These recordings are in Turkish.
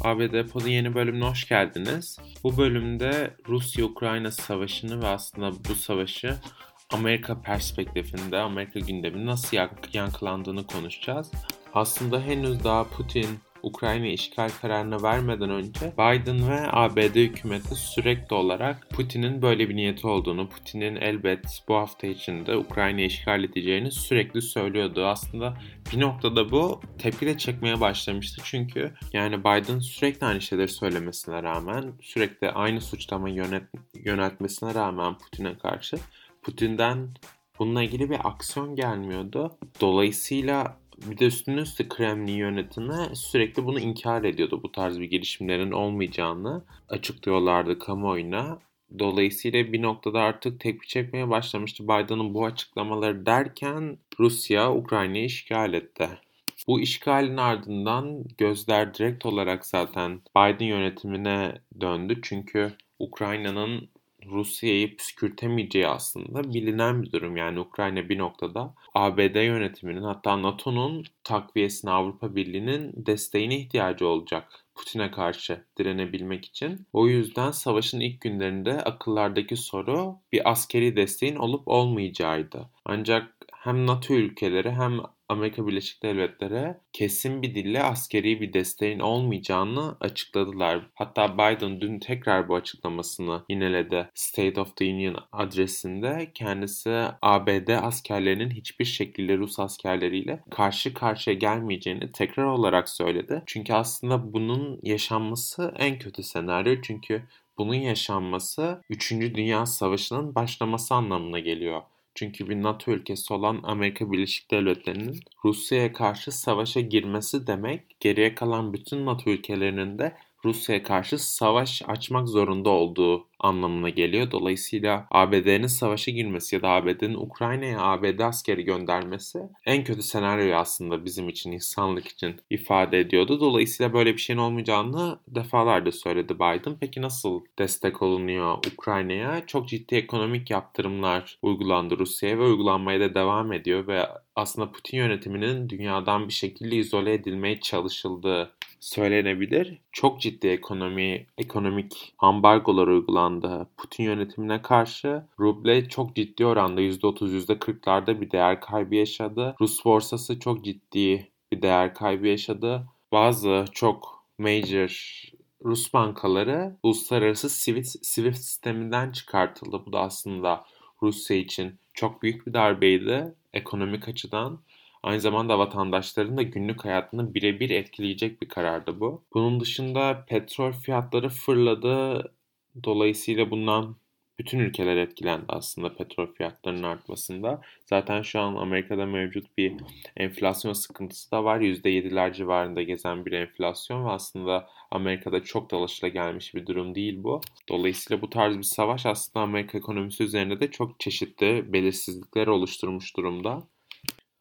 ABD Pod'un yeni bölümüne hoş geldiniz. Bu bölümde Rusya-Ukrayna savaşını ve aslında bu savaşı Amerika perspektifinde, Amerika gündeminde nasıl yankılandığını konuşacağız. Aslında henüz daha Putin Ukrayna işgal kararını vermeden önce Biden ve ABD hükümeti sürekli olarak Putin'in böyle bir niyeti olduğunu, Putin'in elbet bu hafta içinde Ukrayna işgal edeceğini sürekli söylüyordu. Aslında bir noktada bu tepki de çekmeye başlamıştı. Çünkü yani Biden sürekli aynı şeyleri söylemesine rağmen, sürekli aynı suçlama yönet, yöneltmesine rağmen Putin'e karşı Putin'den bununla ilgili bir aksiyon gelmiyordu. Dolayısıyla bir de üstüne üstü Kremlin yönetimi sürekli bunu inkar ediyordu. Bu tarz bir gelişimlerin olmayacağını açıklıyorlardı kamuoyuna. Dolayısıyla bir noktada artık tepki çekmeye başlamıştı Biden'ın bu açıklamaları derken Rusya Ukrayna'yı işgal etti. Bu işgalin ardından gözler direkt olarak zaten Biden yönetimine döndü. Çünkü Ukrayna'nın Rusya'yı püskürtemeyeceği aslında bilinen bir durum. Yani Ukrayna bir noktada ABD yönetiminin hatta NATO'nun takviyesine Avrupa Birliği'nin desteğine ihtiyacı olacak. Putin'e karşı direnebilmek için. O yüzden savaşın ilk günlerinde akıllardaki soru bir askeri desteğin olup olmayacağıydı. Ancak hem NATO ülkeleri hem Amerika Birleşik Devletleri kesin bir dille askeri bir desteğin olmayacağını açıkladılar. Hatta Biden dün tekrar bu açıklamasını yineledi. State of the Union adresinde kendisi ABD askerlerinin hiçbir şekilde Rus askerleriyle karşı karşıya gelmeyeceğini tekrar olarak söyledi. Çünkü aslında bunun yaşanması en kötü senaryo. Çünkü bunun yaşanması 3. Dünya Savaşı'nın başlaması anlamına geliyor. Çünkü bir NATO ülkesi olan Amerika Birleşik Devletleri'nin Rusya'ya karşı savaşa girmesi demek geriye kalan bütün NATO ülkelerinin de Rusya'ya karşı savaş açmak zorunda olduğu anlamına geliyor. Dolayısıyla ABD'nin savaşa girmesi ya da ABD'nin Ukrayna'ya ABD askeri göndermesi en kötü senaryoyu aslında bizim için, insanlık için ifade ediyordu. Dolayısıyla böyle bir şeyin olmayacağını defalarca söyledi Biden. Peki nasıl destek olunuyor Ukrayna'ya? Çok ciddi ekonomik yaptırımlar uygulandı Rusya'ya ve uygulanmaya da devam ediyor ve aslında Putin yönetiminin dünyadan bir şekilde izole edilmeye çalışıldığı söylenebilir. Çok ciddi ekonomi, ekonomik ambargolar uygulandı. Putin yönetimine karşı ruble çok ciddi oranda %30, %40'larda bir değer kaybı yaşadı. Rus borsası çok ciddi bir değer kaybı yaşadı. Bazı çok major Rus bankaları uluslararası Swift, Swift sisteminden çıkartıldı. Bu da aslında Rusya için çok büyük bir darbeydi ekonomik açıdan. Aynı zamanda vatandaşların da günlük hayatını birebir etkileyecek bir karardı bu. Bunun dışında petrol fiyatları fırladı. Dolayısıyla bundan bütün ülkeler etkilendi aslında petrol fiyatlarının artmasında. Zaten şu an Amerika'da mevcut bir enflasyon sıkıntısı da var. %7'ler civarında gezen bir enflasyon ve aslında Amerika'da çok da gelmiş bir durum değil bu. Dolayısıyla bu tarz bir savaş aslında Amerika ekonomisi üzerinde de çok çeşitli belirsizlikler oluşturmuş durumda.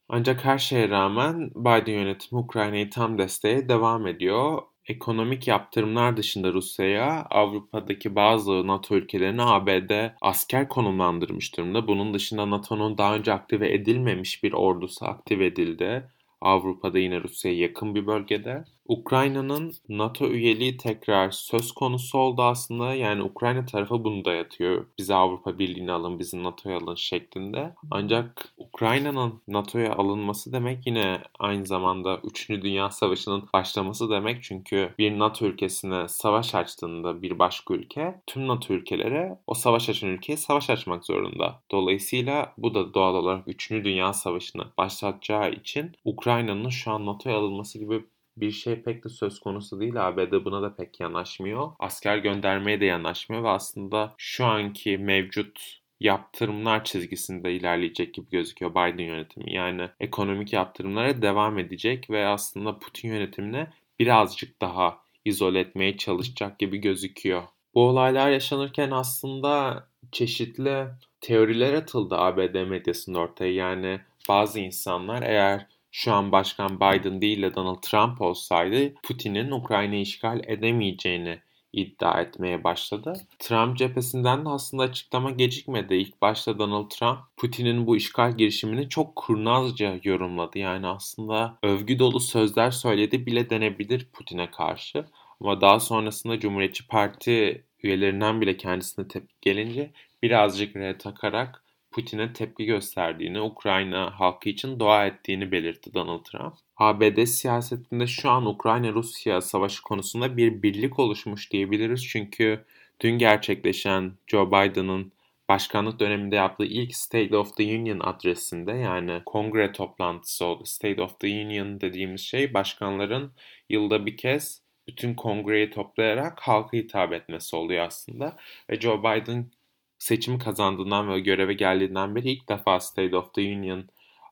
Ancak her şeye rağmen Biden yönetimi Ukrayna'yı tam desteğe devam ediyor. Ekonomik yaptırımlar dışında Rusya'ya Avrupa'daki bazı NATO ülkelerine ABD asker konumlandırmış durumda. Bunun dışında NATO'nun daha önce aktive edilmemiş bir ordusu aktive edildi. Avrupa'da yine Rusya'ya yakın bir bölgede. Ukrayna'nın NATO üyeliği tekrar söz konusu oldu aslında. Yani Ukrayna tarafı bunu dayatıyor. Bizi Avrupa Birliği'ne alın, bizi NATO'ya alın şeklinde. Ancak Ukrayna'nın NATO'ya alınması demek yine aynı zamanda 3. Dünya Savaşı'nın başlaması demek. Çünkü bir NATO ülkesine savaş açtığında bir başka ülke tüm NATO ülkeleri o savaş açan ülkeye savaş açmak zorunda. Dolayısıyla bu da doğal olarak 3. Dünya Savaşı'nı başlatacağı için Ukrayna'nın şu an NATO'ya alınması gibi bir şey pek de söz konusu değil. ABD buna da pek yanaşmıyor. Asker göndermeye de yanaşmıyor ve aslında şu anki mevcut yaptırımlar çizgisinde ilerleyecek gibi gözüküyor Biden yönetimi. Yani ekonomik yaptırımlara devam edecek ve aslında Putin yönetimine birazcık daha izole etmeye çalışacak gibi gözüküyor. Bu olaylar yaşanırken aslında çeşitli teoriler atıldı ABD medyasında ortaya. Yani bazı insanlar eğer şu an Başkan Biden değil de Donald Trump olsaydı Putin'in Ukrayna'yı işgal edemeyeceğini iddia etmeye başladı. Trump cephesinden de aslında açıklama gecikmedi. İlk başta Donald Trump Putin'in bu işgal girişimini çok kurnazca yorumladı. Yani aslında övgü dolu sözler söyledi bile denebilir Putin'e karşı. Ama daha sonrasında Cumhuriyetçi Parti üyelerinden bile kendisine tepki gelince birazcık re takarak Putin'e tepki gösterdiğini, Ukrayna halkı için dua ettiğini belirtti Donald Trump. ABD siyasetinde şu an Ukrayna-Rusya savaşı konusunda bir birlik oluşmuş diyebiliriz. Çünkü dün gerçekleşen Joe Biden'ın başkanlık döneminde yaptığı ilk State of the Union adresinde yani kongre toplantısı oldu. State of the Union dediğimiz şey başkanların yılda bir kez bütün kongreyi toplayarak halka hitap etmesi oluyor aslında. Ve Joe Biden seçimi kazandığından ve göreve geldiğinden beri ilk defa State of the Union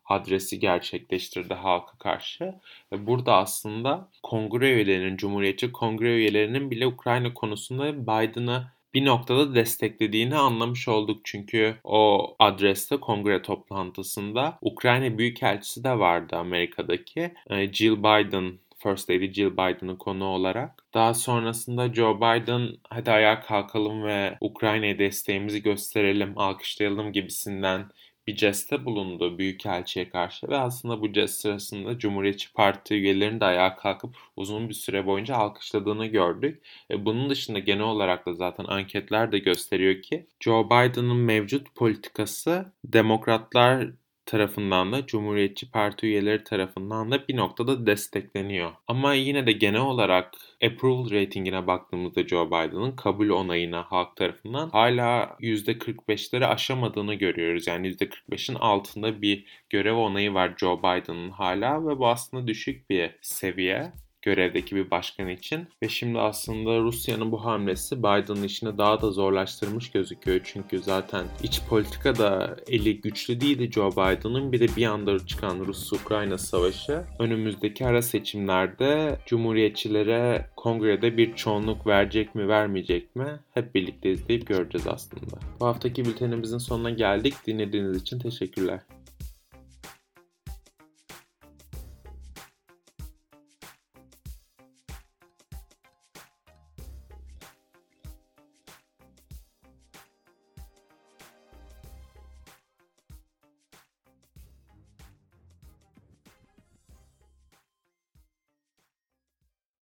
adresi gerçekleştirdi halka karşı. Ve burada aslında kongre üyelerinin, Cumhuriyetçi kongre üyelerinin bile Ukrayna konusunda Biden'ı bir noktada desteklediğini anlamış olduk. Çünkü o adreste kongre toplantısında Ukrayna Büyükelçisi de vardı Amerika'daki. Ee, Jill Biden First Lady Jill Biden'ın konu olarak. Daha sonrasında Joe Biden hadi ayağa kalkalım ve Ukrayna'ya desteğimizi gösterelim, alkışlayalım gibisinden bir ceste bulundu Büyükelçi'ye karşı ve aslında bu jest sırasında Cumhuriyetçi Parti üyelerinin de ayağa kalkıp uzun bir süre boyunca alkışladığını gördük. E bunun dışında genel olarak da zaten anketler de gösteriyor ki Joe Biden'ın mevcut politikası demokratlar tarafından da Cumhuriyetçi Parti üyeleri tarafından da bir noktada destekleniyor. Ama yine de genel olarak approval ratingine baktığımızda Joe Biden'ın kabul onayına halk tarafından hala %45'leri aşamadığını görüyoruz. Yani %45'in altında bir görev onayı var Joe Biden'ın hala ve bu aslında düşük bir seviye görevdeki bir başkan için. Ve şimdi aslında Rusya'nın bu hamlesi Biden'ın işini daha da zorlaştırmış gözüküyor. Çünkü zaten iç politikada eli güçlü değildi Joe Biden'ın. Bir de bir anda çıkan Rus-Ukrayna savaşı önümüzdeki ara seçimlerde Cumhuriyetçilere kongrede bir çoğunluk verecek mi vermeyecek mi hep birlikte izleyip göreceğiz aslında. Bu haftaki bültenimizin sonuna geldik. Dinlediğiniz için teşekkürler.